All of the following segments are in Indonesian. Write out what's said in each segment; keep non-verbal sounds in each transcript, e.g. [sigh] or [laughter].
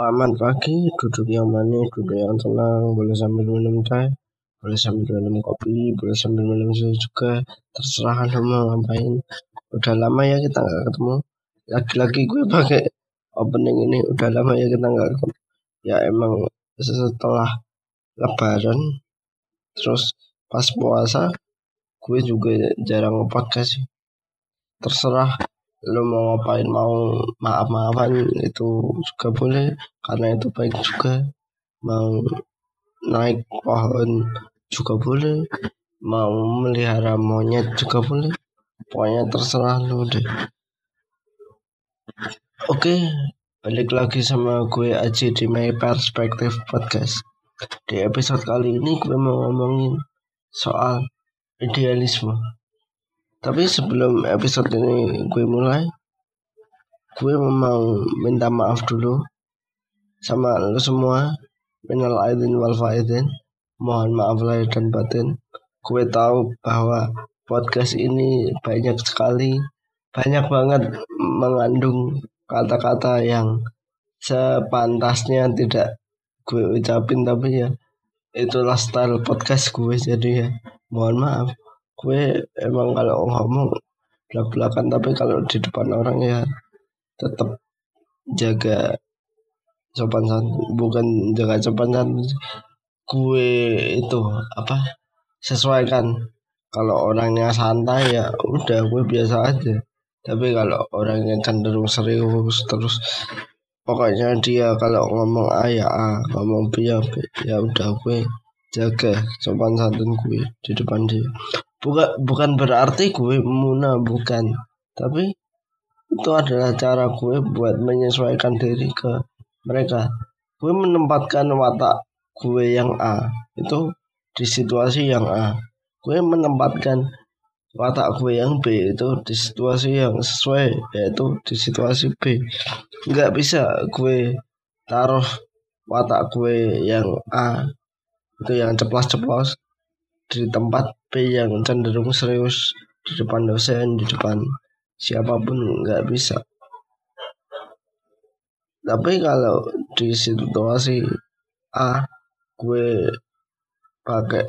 Selamat pagi, duduk yang manis, duduk yang tenang, boleh sambil minum teh, boleh sambil minum kopi, boleh sambil minum susu juga, terserah lo mau ngapain. Udah lama ya kita nggak ketemu. Lagi-lagi gue pakai opening ini, udah lama ya kita nggak ketemu. Ya emang setelah lebaran, terus pas puasa, gue juga jarang podcast sih. Terserah lu mau ngapain? Mau maaf maafan itu juga boleh. Karena itu baik juga mau naik pohon juga boleh. Mau melihara monyet juga boleh. Pokoknya terserah lu deh. Oke balik lagi sama gue Aji di My Perspective Podcast. Di episode kali ini gue mau ngomongin soal idealisme tapi sebelum episode ini gue mulai, gue mau minta maaf dulu sama lo semua. Minal aidin wal faidin. Mohon maaf lahir dan batin. Gue tahu bahwa podcast ini banyak sekali, banyak banget mengandung kata-kata yang sepantasnya tidak gue ucapin tapi ya itulah style podcast gue jadi ya mohon maaf gue emang kalau ngomong belak-belakan tapi kalau di depan orang ya tetap jaga sopan santun bukan jaga sopan santun gue itu apa sesuaikan. Kalau orangnya santai ya udah gue biasa aja. Tapi kalau orangnya cenderung serius terus pokoknya dia kalau ngomong A ya A ngomong B ya B ya udah gue jaga sopan santun gue di depan dia bukan bukan berarti gue muna bukan. Tapi itu adalah cara gue buat menyesuaikan diri ke mereka. Gue menempatkan watak gue yang A itu di situasi yang A. Gue menempatkan watak gue yang B itu di situasi yang sesuai yaitu di situasi B. Nggak bisa gue taruh watak gue yang A itu yang ceplos-ceplos di tempat yang cenderung serius di depan dosen, di depan siapa pun nggak bisa. Tapi kalau di situasi A, gue pakai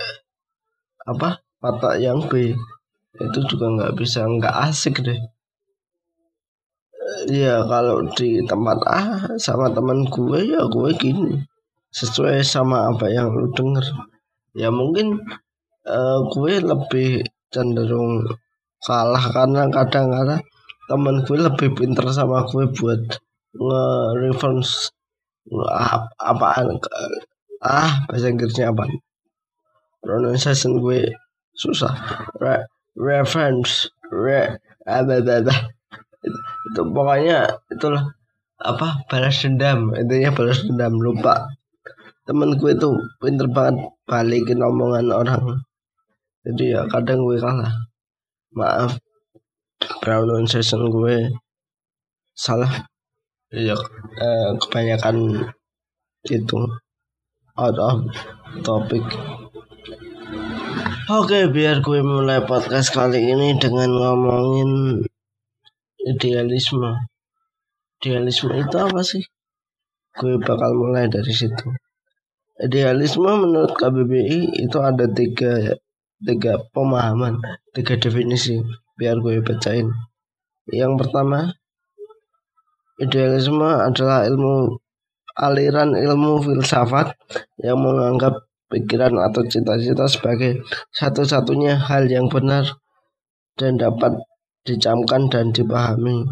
apa kata yang B itu juga nggak bisa nggak asik deh. Ya kalau di tempat A sama teman gue ya gue gini. Sesuai sama apa yang lu denger. Ya mungkin uh, gue lebih cenderung kalah karena kadang-kadang temen gue lebih pinter sama gue buat nge-reference apa apaan ah bahasa Inggrisnya apa? Pronunciation gue susah. Re reference re ada ada itu pokoknya itulah apa balas dendam. Intinya balas dendam lupa. Temen gue tuh pinter banget balikin omongan orang jadi ya kadang gue kalah maaf. Pronunciation gue salah. Ya eh, kebanyakan itu out of topic. Oke biar gue mulai podcast kali ini dengan ngomongin idealisme. Idealisme itu apa sih? Gue bakal mulai dari situ. Idealisme menurut KBBI itu ada tiga tiga pemahaman, tiga definisi biar gue bacain. Yang pertama, idealisme adalah ilmu aliran ilmu filsafat yang menganggap pikiran atau cita-cita sebagai satu-satunya hal yang benar dan dapat dicamkan dan dipahami.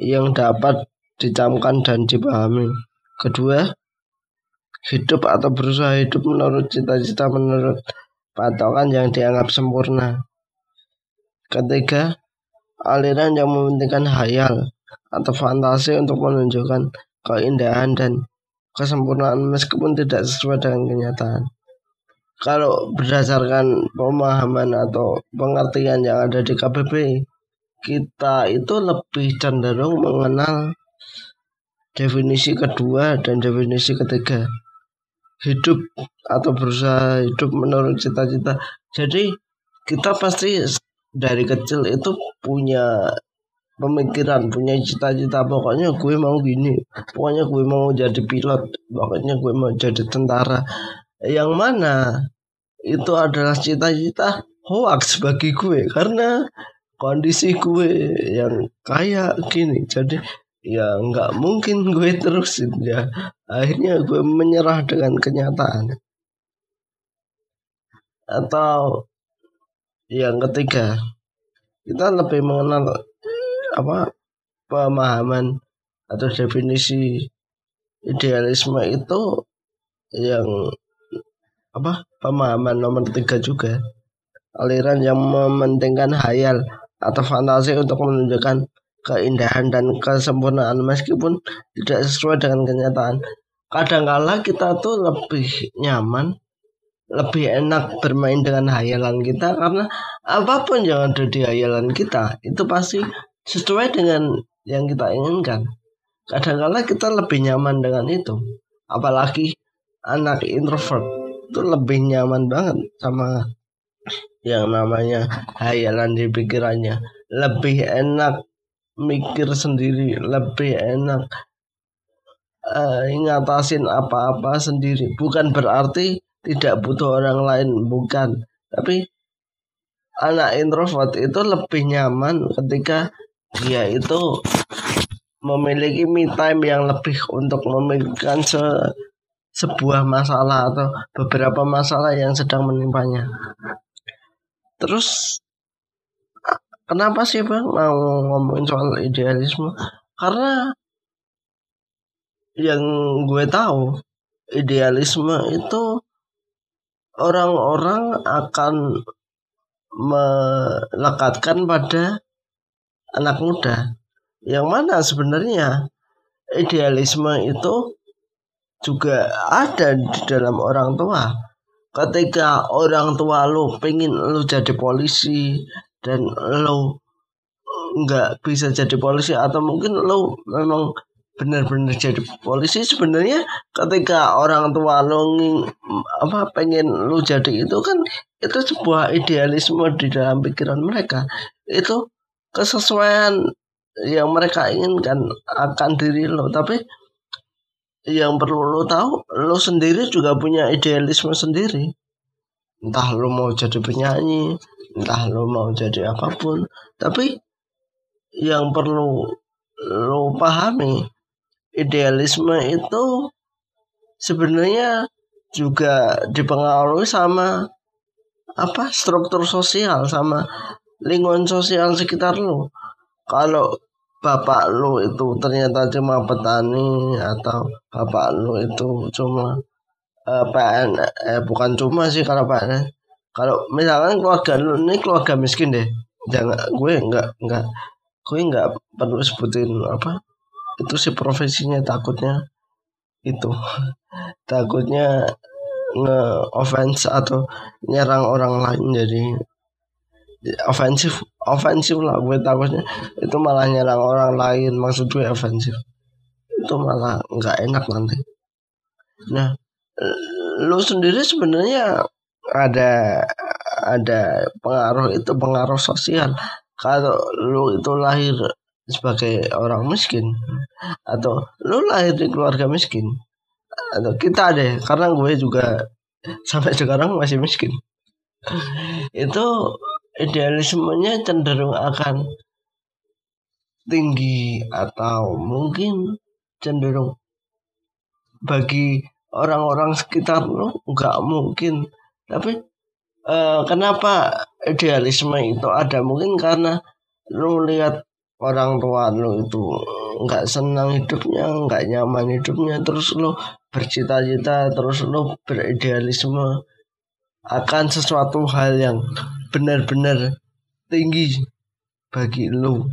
Yang dapat dicamkan dan dipahami. Kedua, hidup atau berusaha hidup menurut cita-cita menurut patokan yang dianggap sempurna. Ketiga, aliran yang mementingkan hayal atau fantasi untuk menunjukkan keindahan dan kesempurnaan meskipun tidak sesuai dengan kenyataan. Kalau berdasarkan pemahaman atau pengertian yang ada di KBB, kita itu lebih cenderung mengenal definisi kedua dan definisi ketiga hidup atau berusaha hidup menurut cita-cita. Jadi kita pasti dari kecil itu punya pemikiran punya cita-cita. Pokoknya gue mau gini pokoknya gue mau jadi pilot pokoknya gue mau jadi tentara. Yang mana itu adalah cita-cita hoax bagi gue karena kondisi gue yang kayak gini. Jadi ya nggak mungkin gue terusin ya. Akhirnya gue menyerah dengan kenyataan. Atau yang ketiga kita lebih mengenal apa pemahaman atau definisi idealisme itu yang apa pemahaman nomor tiga juga. Aliran yang mementingkan hayal atau fantasi untuk menunjukkan keindahan dan kesempurnaan meskipun tidak sesuai dengan kenyataan. Kadangkala kita tuh lebih nyaman, lebih enak bermain dengan hayalan kita karena apa pun yang ada di hayalan kita itu pasti sesuai dengan yang kita inginkan. Kadangkala kita lebih nyaman dengan itu. Apalagi anak introvert itu lebih nyaman banget sama yang namanya hayalan di pikirannya lebih enak mikir sendiri lebih enak uh, ngatasin apa-apa sendiri bukan berarti tidak butuh orang lain bukan tapi anak introvert itu lebih nyaman ketika dia itu memiliki me time yang lebih untuk memikirkan se sebuah masalah atau beberapa masalah yang sedang menimpanya. Terus kenapa sih bang mau ngomongin soal idealisme? Karena yang gue tahu idealisme itu orang-orang akan melekatkan pada anak muda. Yang mana sebenarnya idealisme itu juga ada di dalam orang tua ketika orang tua lu pengen lu jadi polisi dan lu nggak bisa jadi polisi atau mungkin lu memang benar-benar jadi polisi. Sebenarnya ketika orang tua lu apa pengen lu jadi itu kan itu sebuah idealisme di dalam pikiran mereka. Itu kesesuaian yang mereka inginkan akan diri lo. Tapi yang perlu lo tahu lo sendiri juga punya idealisme sendiri. Entah lo mau jadi penyanyi entah lo mau jadi apa pun. Tapi yang perlu lo pahami idealisme itu sebenarnya juga dipengaruhi sama apa struktur sosial sama lingkungan sosial sekitar lo. Kalau bapak lu itu ternyata cuma petani atau bapak lu itu cuma uh, eh, PN eh bukan cuma sih kalau PN kalau misalkan keluarga lu ini keluarga miskin deh. Jangan gue enggak enggak gue enggak perlu sebutin apa. Itu si profesinya takutnya itu. [laughs] Takutnya nge offense atau nyerang orang lain jadi ofensif ofensif lah gue takutnya. Itu malah nyerang orang lain maksud gue ofensif itu malah nggak enak nanti. Nah lu sendiri sebenarnya ada ada pengaruh itu pengaruh sosial. Kalau lu itu lahir sebagai orang miskin atau lu lahir di keluarga miskin atau kita deh karena gue juga sampai sekarang masih miskin. Itu idealismenya cenderung akan tinggi atau mungkin cenderung bagi orang-orang sekitar lo nggak mungkin tapi eh, kenapa idealisme itu ada mungkin karena lo lihat orang tua lo itu nggak senang hidupnya nggak nyaman hidupnya terus lo bercita-cita terus lo beridealisme akan sesuatu hal yang benar-benar tinggi bagi lo.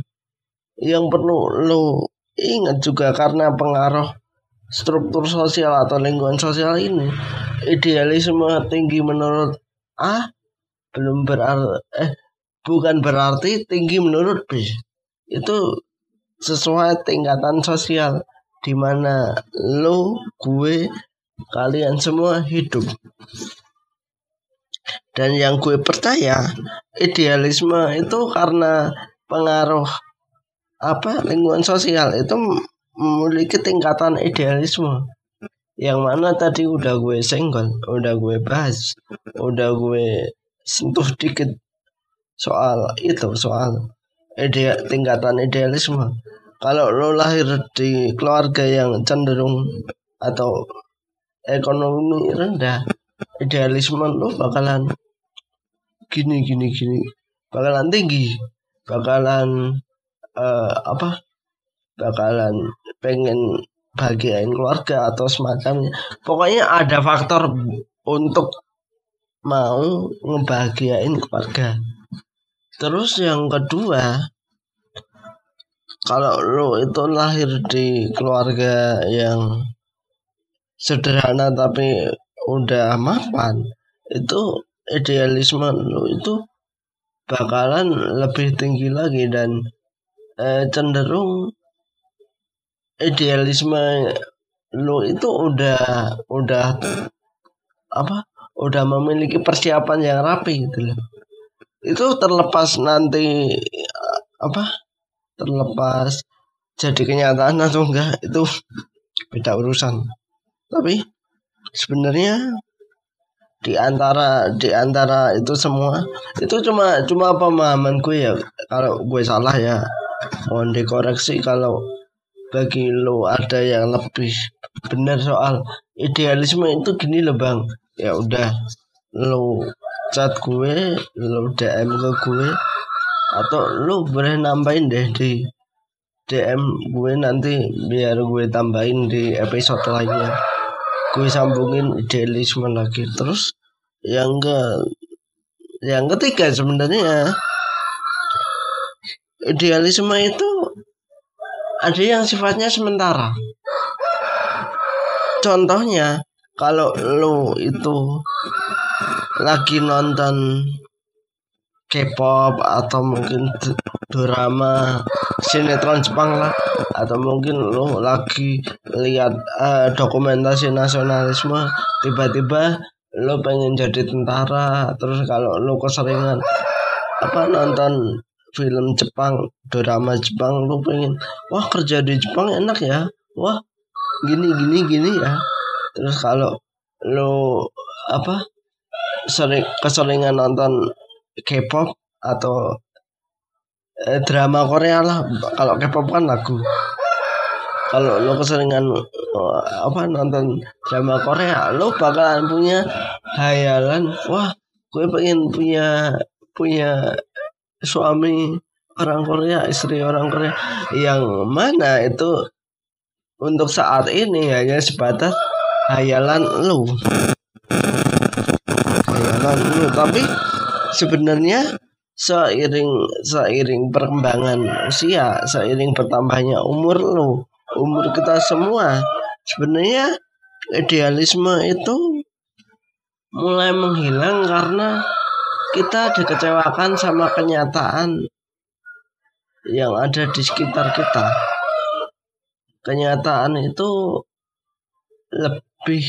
Yang perlu lo ingat juga karena pengaruh struktur sosial atau lingkungan sosial ini, idealisme tinggi menurut A belum berarti eh bukan berarti tinggi menurut B. Itu sesuai tingkatan sosial di mana lo, gue, kalian semua hidup. Dan yang gue percaya idealisme itu karena pengaruh apa lingkungan sosial itu memiliki tingkatan idealisme yang mana tadi udah gue senggol, udah gue bahas, udah gue sentuh dikit soal itu soal ide tingkatan idealisme. Kalau lo lahir di keluarga yang cenderung atau ekonomi rendah, idealisme lo bakalan gini gini gini, bakalan tinggi, bakalan uh, apa? Bakalan pengen bahagiain keluarga atau semacamnya. Pokoknya ada faktor untuk mau ngebahagiain keluarga. Terus yang kedua kalau lo itu lahir di keluarga yang sederhana tapi udah mapan itu idealisme lo itu bakalan lebih tinggi lagi dan eh, cenderung idealisme lu itu udah udah apa udah memiliki persiapan yang rapi gitu loh. Itu terlepas nanti apa terlepas jadi kenyataan atau enggak itu beda urusan. Tapi sebenarnya di antara di antara itu semua itu cuma cuma pemahaman gue ya. Kalau gue salah ya mohon dikoreksi kalau bagi lo ada yang lebih benar soal idealisme itu gini loh bang. Ya udah lo chat gue lo DM ke gue atau lo boleh nambahin deh di DM gue nanti biar gue tambahin di episode lainnya. Gue sambungin idealisme lagi. Terus yang ke yang ketiga sebenarnya idealisme itu ada yang sifatnya sementara. Contohnya, kalau lo itu lagi nonton K-pop atau mungkin drama sinetron Jepang lah atau mungkin lo lagi lihat uh, dokumentasi nasionalisme tiba-tiba lo pengen jadi tentara terus kalau lo keseringan apa nonton film Jepang drama Jepang lu pengen wah kerja di Jepang enak ya. Wah gini gini gini ya. Terus kalau lu apa sering keseringan nonton K-pop atau eh, drama Korea lah kalau K-pop kan lagu. Kalau lo keseringan oh, apa nonton drama Korea lo bakalan punya hayalan wah gue pengen punya punya suami orang Korea, istri orang Korea yang mana itu untuk saat ini hanya sebatas hayalan lu. Hayalan lu, tapi sebenarnya seiring seiring perkembangan usia, seiring bertambahnya umur lu, umur kita semua, sebenarnya idealisme itu mulai menghilang karena kita dikecewakan sama kenyataan yang ada di sekitar kita. Kenyataan itu lebih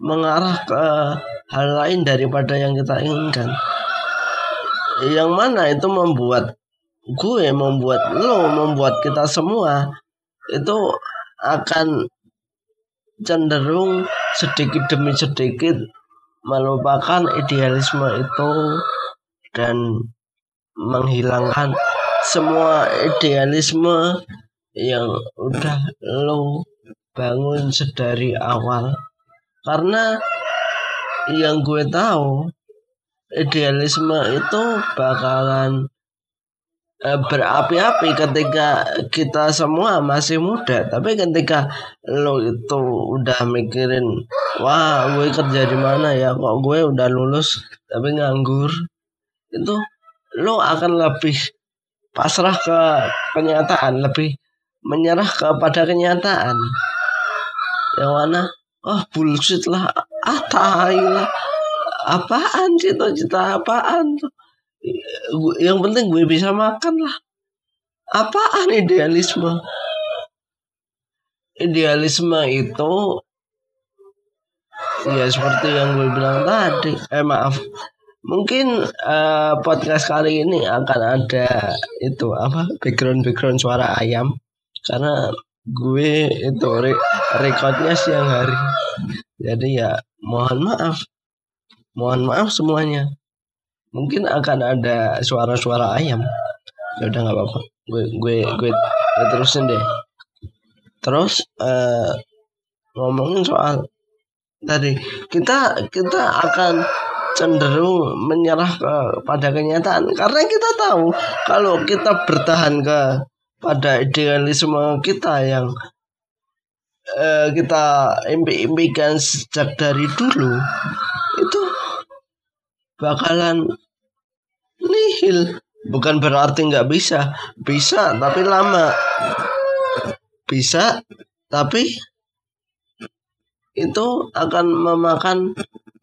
mengarah ke hal lain daripada yang kita inginkan. Yang mana itu membuat gue, membuat lo, membuat kita semua itu akan cenderung sedikit demi sedikit melupakan idealisme itu dan menghilangkan semua idealisme yang udah lo bangun sedari awal. Karena yang gue tahu idealisme itu bakalan berapi-api ketika kita semua masih muda. Tapi ketika lo itu udah mikirin wah gue kerja di mana ya? Kok gue udah lulus tapi nganggur? Itu lo akan lebih pasrah ke kenyataan lebih menyerah kepada kenyataan. Yang mana oh bullshit lah. Ah lah. Apaan cita-cita apaan tuh yang penting gue bisa makan lah. Apaan idealisme? Idealisme itu ya seperti yang gue bilang tadi. Eh maaf. Mungkin uh, podcast kali ini akan ada itu apa background background suara ayam. Karena gue itu re recordnya siang hari. Jadi ya mohon maaf. Mohon maaf semuanya mungkin akan ada suara-suara ayam. Ya udah nggak apa-apa. Gue gue gue, gue terusin deh. Terus uh, ngomongin soal tadi kita kita akan cenderung menyerah ke pada kenyataan. Karena kita tahu kalau kita bertahan ke pada idealisme kita yang uh, kita impi-impikan sejak dari dulu itu bakalan nihil bukan berarti nggak bisa bisa tapi lama bisa tapi itu akan memakan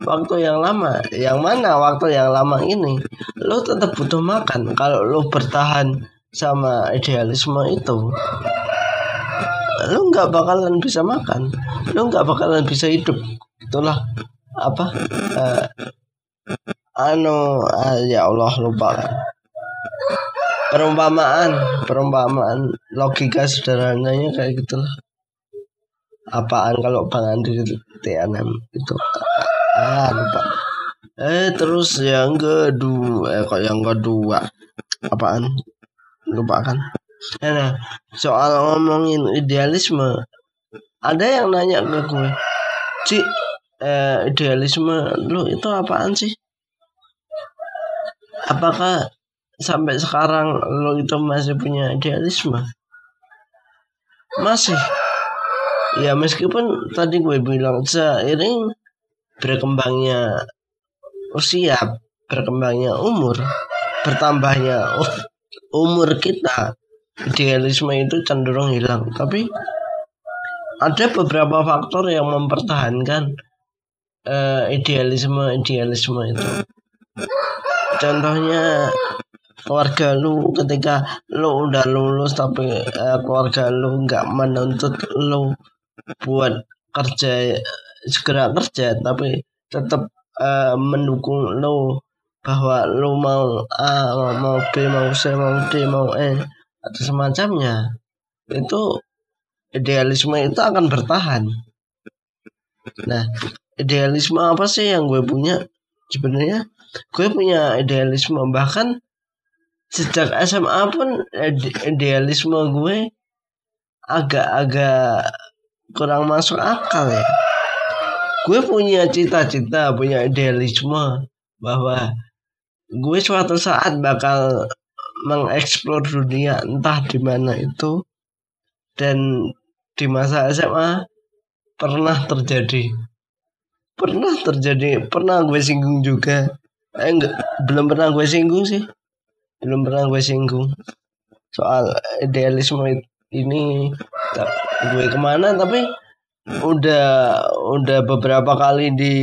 waktu yang lama. Yang mana waktu yang lama ini? Lo tetap butuh makan. Kalau lo bertahan sama idealisme itu, lo nggak bakalan bisa makan. Lo nggak bakalan bisa hidup. Itulah apa? Uh, anu uh, ya Allah lupa. Perumpamaan perumpamaan logika sederhananya kayak gitulah. Apaan kalau Bang Andri TNM itu? Ah lupa. Eh terus yang kedua eh kok yang kedua? Apaan? Lupa kan? Eh, nah soal ngomongin idealisme ada yang nanya ke gue Ci eh, idealisme lu itu apaan sih apakah sampai sekarang lo itu masih punya idealisme? Masih. Ya meskipun tadi gue bilang seiring berkembangnya usia berkembangnya umur bertambahnya umur kita idealisme itu cenderung hilang. Tapi ada beberapa faktor yang mempertahankan uh, idealisme idealisme itu contohnya keluarga lu ketika lu udah lulus tapi uh, keluarga lu nggak menuntut lu buat kerja segera kerja tapi tetap uh, mendukung lo bahwa lo mau A mau B mau C mau D mau E atau semacamnya itu idealisme itu akan bertahan. Nah idealisme apa sih yang gue punya? Sebenarnya gue punya idealisme. Bahkan sejak SMA pun idealisme gue agak-agak kurang masuk akal ya. Gue punya cita-cita punya idealisme bahwa gue suatu saat bakal mengeksplor dunia entah di mana itu. Dan di masa SMA pernah terjadi. Pernah terjadi pernah gue singgung juga eh enggak. Belum pernah gue singgung sih. Belum pernah gue singgung. Soal idealisme ini gue ke mana tapi udah udah beberapa kali di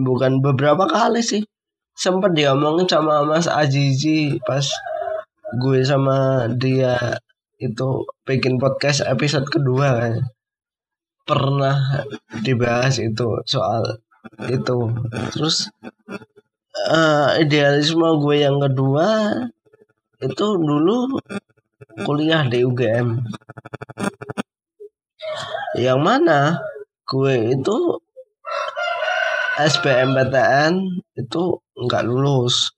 bukan beberapa kali sih. Sempat diomongin sama Mas Azizi pas gue sama dia itu bikin podcast episode kedua. Kan pernah dibahas itu soal itu terus uh, idealisme gue yang kedua itu dulu kuliah di UGM yang mana gue itu SBMPTN itu nggak lulus.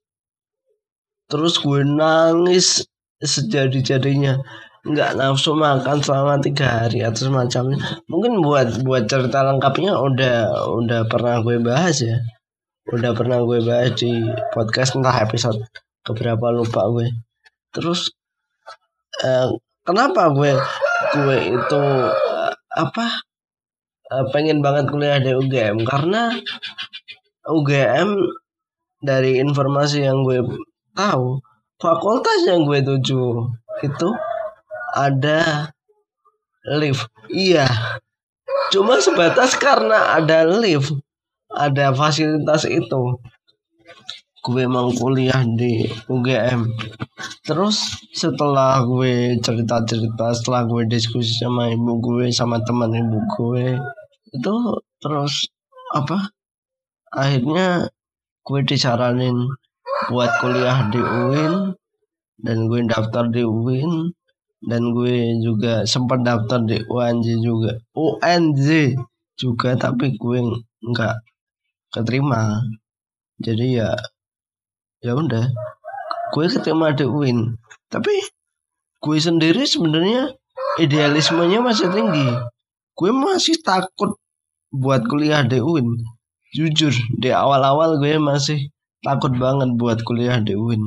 Terus gue nangis sejadi-jadinya nggak nafsu makan selama tiga hari atau semacamnya mungkin buat buat cerita lengkapnya udah udah pernah gue bahas ya. Udah pernah gue bahas di podcast entah episode keberapa lupa gue. Terus eh, kenapa gue gue itu apa uh, pengen banget kuliah di UGM karena UGM dari informasi yang gue tahu fakultas yang gue tuju itu ada lift. Iya. Cuma sebatas karena ada lift ada fasilitas itu. Gue mau kuliah di UGM terus setelah gue cerita cerita setelah gue diskusi sama ibu gue sama teman ibu gue itu terus apa? Akhirnya gue disaranin buat kuliah di UIN dan gue daftar di UIN dan gue juga sempat daftar di UNJ juga. UNJ juga tapi gue nggak keterima. Jadi ya ya udah. Gue keterima di UIN tapi gue sendiri sebenarnya idealismenya masih tinggi. Gue masih takut buat kuliah di UIN jujur di awal-awal gue masih takut banget buat kuliah di UIN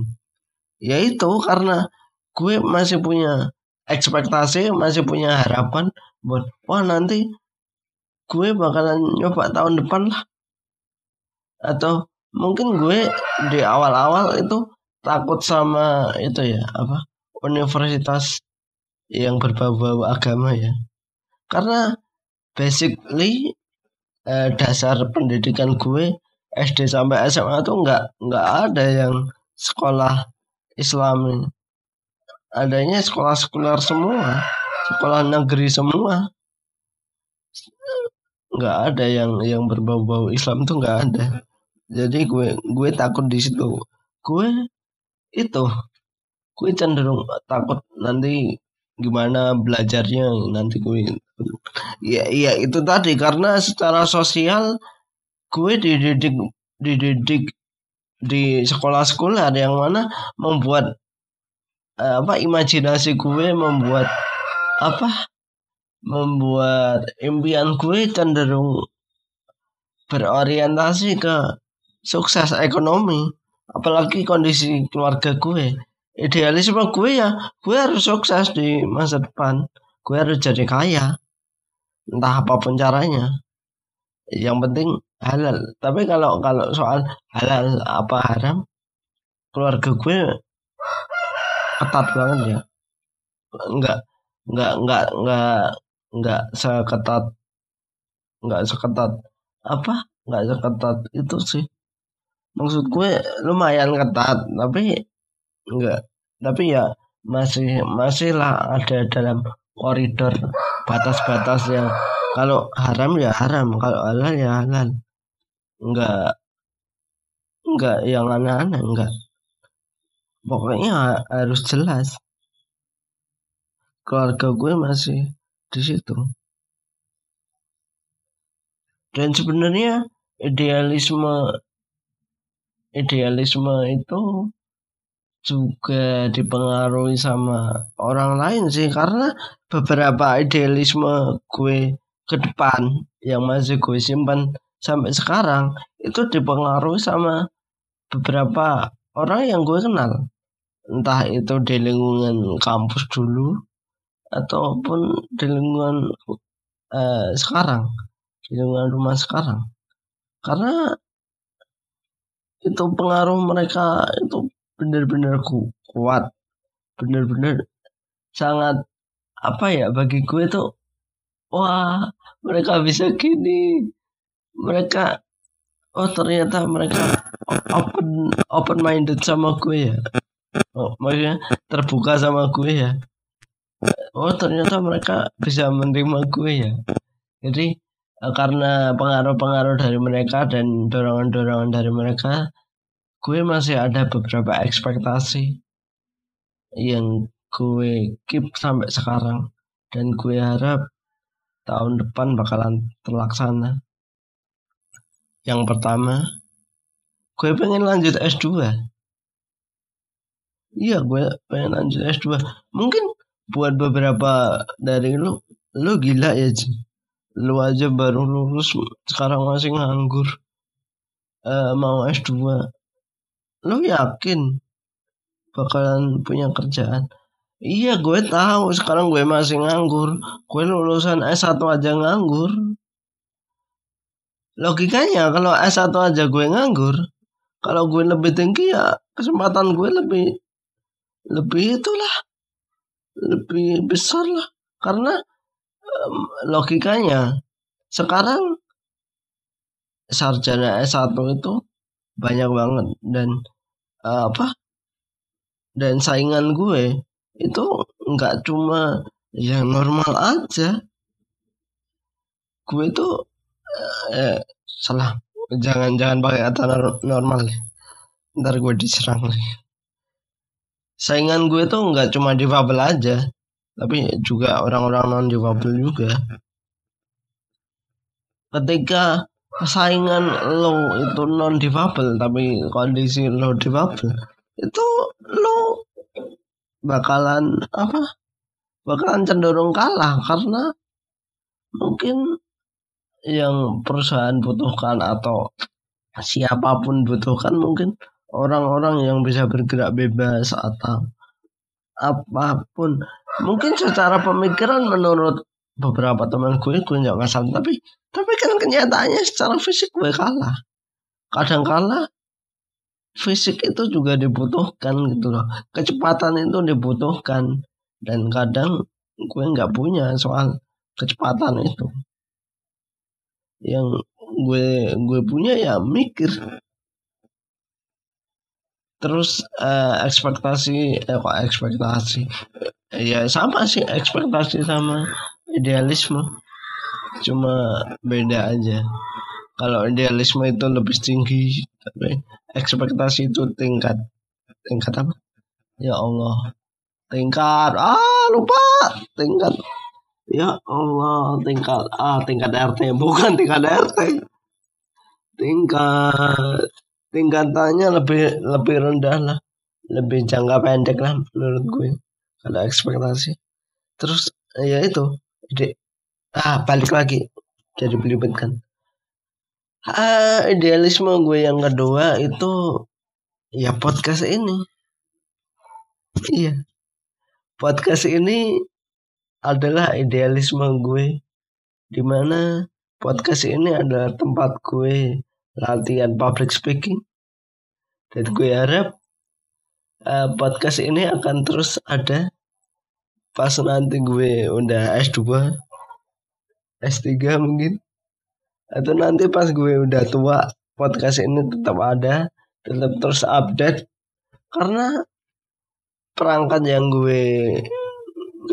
ya itu karena gue masih punya ekspektasi masih punya harapan buat wah nanti gue bakalan nyoba tahun depan lah. Atau mungkin gue di awal-awal itu takut sama itu ya apa universitas yang berbau-bau agama ya. Karena basically eh, dasar pendidikan gue SD sampai SMA tuh nggak nggak ada yang sekolah Islami adanya sekolah sekuler semua sekolah negeri semua. Nggak ada yang yang berbau-bau Islam tuh nggak ada. Jadi gue gue takut di situ. Gue itu gue cenderung takut nanti gimana belajarnya nanti gue. Ya iya itu tadi karena secara sosial gue dididik dididik di sekolah-sekolah yang mana membuat apa imajinasi gue membuat apa membuat impian gue cenderung berorientasi ke sukses ekonomi apalagi kondisi keluarga gue. Idealisme gue ya gue harus sukses di masa depan. Gue harus jadi kaya entah apa pun caranya. Yang penting halal. Tapi kalau kalau soal halal apa haram keluarga gue ketat banget ya. Enggak enggak enggak enggak enggak seketat enggak seketat apa? Enggak seketat itu sih. Maksud gue lumayan ketat tapi enggak tapi ya masih masih lah ada dalam koridor batas-batas yang kalau haram ya haram kalau halal ya halal. Enggak enggak yang aneh-aneh enggak pokoknya harus jelas. Keluarga gue masih di situ. Dan sebenarnya idealisme idealisme itu juga dipengaruhi sama orang lain sih. Karena beberapa idealisme gue ke depan yang masih gue simpan sampai sekarang itu dipengaruhi sama beberapa orang yang gue kenal entah itu di lingkungan kampus dulu ataupun di lingkungan uh, sekarang di lingkungan rumah sekarang. Karena itu pengaruh mereka itu benar-benar ku, kuat benar-benar sangat apa ya bagi gue tuh wah mereka bisa gini. Mereka oh ternyata mereka open open minded sama gue ya oh, maksudnya terbuka sama gue ya? Oh ternyata mereka bisa menerima gue ya? Jadi eh, karena pengaruh-pengaruh dari mereka dan dorongan-dorongan dari mereka gue masih ada beberapa ekspektasi yang gue keep sampai sekarang. Dan gue harap tahun depan bakalan terlaksana. Yang pertama gue pengen lanjut S2 Iya gue pengen lanjut S2 Mungkin buat beberapa dari lu Lu gila ya Ji. Lu aja baru lulus Sekarang masih nganggur uh, Mau S2 Lu yakin Bakalan punya kerjaan? Iya gue tahu sekarang gue masih nganggur. Gue lulusan S1 aja nganggur. Logikanya kalau S1 aja gue nganggur Kalau gue lebih tinggi ya kesempatan gue lebih lebih itulah. Lebih besar lah. Karena um, logikanya sekarang sarjana S1 itu banyak banget dan uh, apa dan saingan gue itu nggak cuma yang normal aja. Gue itu eh, salah. Jangan jangan pakai kata normal ntar gue diserang lagi saingan gue tuh nggak cuma di difabel aja tapi juga orang-orang non difabel juga. Ketika saingan lo itu non difabel tapi kondisi lo difabel itu lo bakalan apa? Bakalan cenderung kalah karena mungkin yang perusahaan butuhkan atau siapa pun butuhkan mungkin orang-orang yang bisa bergerak bebas atau apa pun. Mungkin secara pemikiran menurut beberapa teman gue gue nggak masalah tapi tapi kan kenyataannya secara fisik gue kalah. Kadang kalah fisik itu juga dibutuhkan gitu loh. Kecepatan itu dibutuhkan. Dan kadang gue nggak punya soal kecepatan itu. Yang gue gue punya ya mikir terus uh, ekspektasi eh kok ekspektasi? Ya sama sih ekspektasi sama idealisme. Cuma beda aja. Kalau idealisme itu lebih tinggi tapi ekspektasi itu tingkat tingkat apa? Ya Allah. Tingkat ah lupa. Tingkat ya Allah tingkat ah tingkat RT bukan tingkat RT tingkat tingkatannya lebih lebih rendah lah. Lebih jangka pendek lah menurut gue. Ada ekspektasi. Terus ya itu. Ide ah balik lagi. Jadi belibet kan. Ah idealisme gue yang kedua itu ya podcast ini. Iya. Podcast ini adalah idealisme gue. Di mana podcast ini adalah tempat gue latihan public speaking. Dan gue harap uh, podcast ini akan terus ada pas nanti gue udah S2 S3 mungkin. Atau nanti pas gue udah tua podcast ini tetap ada tetap terus update. Karena perangkat yang gue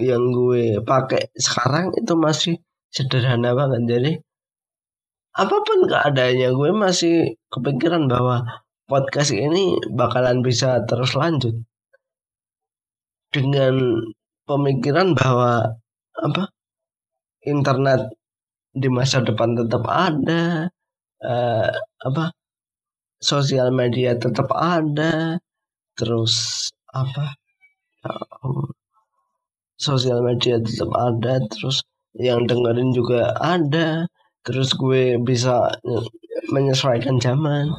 yang gue pakai sekarang itu masih sederhana banget. Jadi apa pun keadaannya gue masih kepikiran bahwa podcast ini bakalan bisa terus lanjut. Dengan pemikiran bahwa apa internet di masa depan tetap ada uh, apa sosial media tetap ada terus apa sosial media tetap ada terus yang dengerin juga ada terus gue bisa menyesuaikan zaman.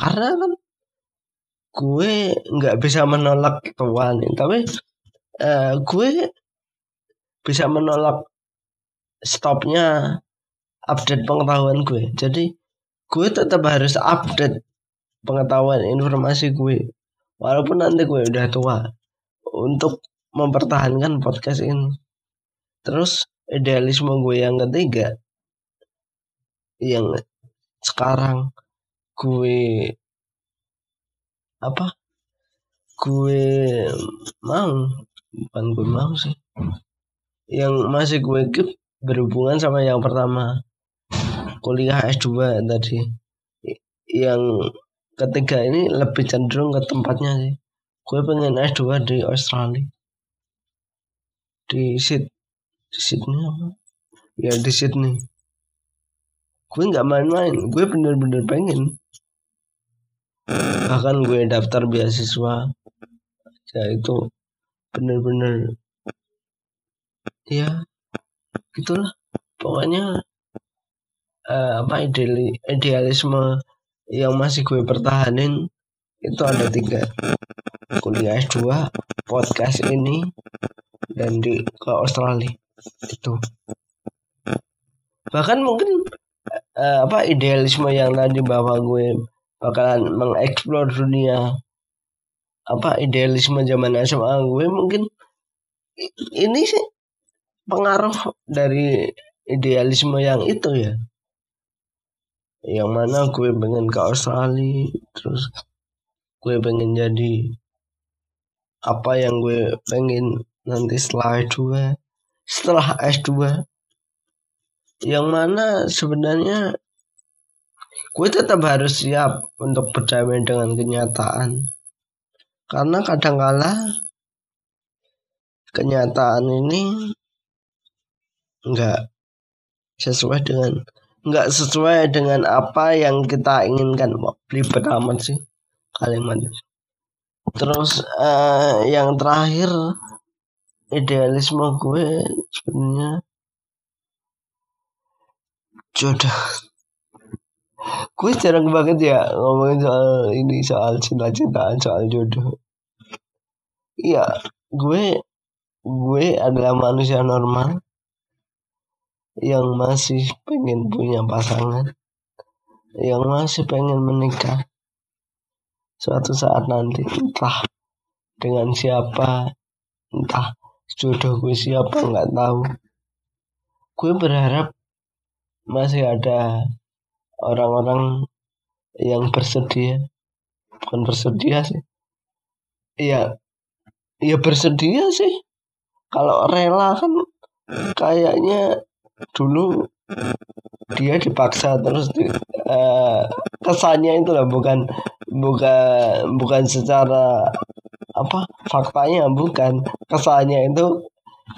Karena kan gue nggak bisa menolak Tuhan tapi uh, gue bisa menolak stopnya update pengetahuan gue. Jadi gue tetap harus update pengetahuan informasi gue walaupun nanti gue udah tua untuk mempertahankan podcast ini. Terus idealisme gue yang ketiga yang sekarang gue apa gue mau bukan gue mau sih. Yang masih gue keep berhubungan sama yang pertama kuliah S2 tadi. Yang ketiga ini lebih cenderung ke tempatnya sih. Gue pengen S2 di Australia. Di Sydney di Sydney apa? Ya di Sydney gue nggak main-main. Gue bener-bener pengen. Bahkan gue daftar beasiswa ya itu bener-bener ya gitulah. Pokoknya uh, apa ideali, idealisme yang masih gue pertahanin itu ada tiga. Kuliah S2 podcast ini dan di ke Australia. Itu bahkan mungkin uh, apa idealisme yang tadi bahwa gue bakalan mengeksplor dunia. Apa idealisme zaman SMA gue mungkin ini sih pengaruh dari idealisme yang itu ya. Yang mana gue pengen ke Australia terus gue pengen jadi apa yang gue pengen nanti setelah S2 setelah S2 yang mana sebenarnya gue tetap harus siap untuk berdamai dengan kenyataan. Karena kadangkala kenyataan ini nggak sesuai dengan nggak sesuai dengan apa yang kita inginkan. Belibet amat sih kalimat. Terus uh, yang terakhir idealisme gue sebenarnya jodoh. Gue jarang banget ya ngomongin soal ini soal cinta-cintaan soal jodoh. Iya gue gue adalah manusia normal yang masih pengen punya pasangan yang masih pengen menikah. Suatu saat nanti entah dengan siapa entah jodoh gue siapa nggak tahu. Gue berharap masih ada orang-orang yang bersedia. Bukan bersedia sih. Iya iya bersedia sih. Kalau rela kan kayaknya dulu dia dipaksa terus di, uh, kesannya itu lah bukan bukan bukan secara apa faktanya bukan. Kesannya itu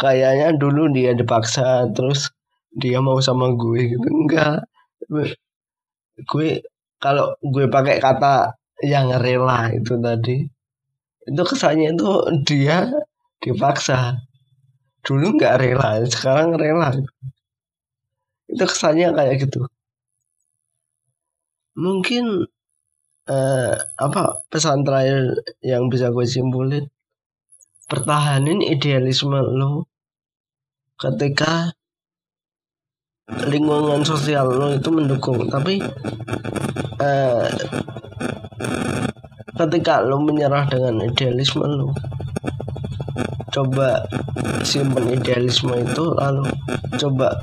kayaknya dulu dia dipaksa terus dia mau sama gue gitu. Enggak. Gue kalau gue pakai kata yang rela itu tadi itu kesannya itu dia dipaksa. Dulu nggak rela sekarang rela. Itu kesannya kayak gitu. Mungkin eh, apa pesan terakhir yang bisa gue simpulin? Pertahanin idealisme lo ketika lingkungan sosial lo itu mendukung. Tapi eh, ketika lo menyerah dengan idealisme lo coba simpen idealisme itu lalu coba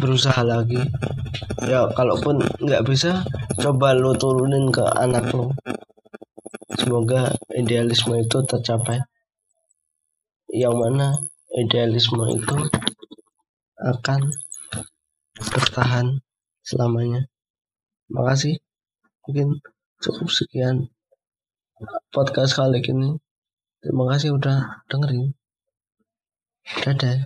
berusaha lagi. Ya kalaupun nggak bisa coba lo turunin ke anak lo. Semoga idealisme itu tercapai. Yang mana idealisme itu akan bertahan selamanya. Makasih. Mungkin cukup sekian podcast kali ini. Terima kasih udah dengerin. Dadah.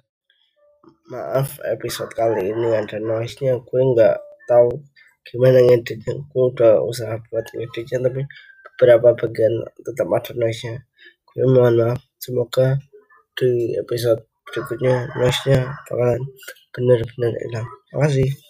Maaf episode kali ini ada noise-nya. Gue nggak tahu gimana ngeditnya. Gue udah usaha buat ngeditnya tapi beberapa bagian tetap ada noise-nya. Gue mohon maaf. Semoga di episode berikutnya noise-nya bakalan benar-benar hilang. Terima kasih.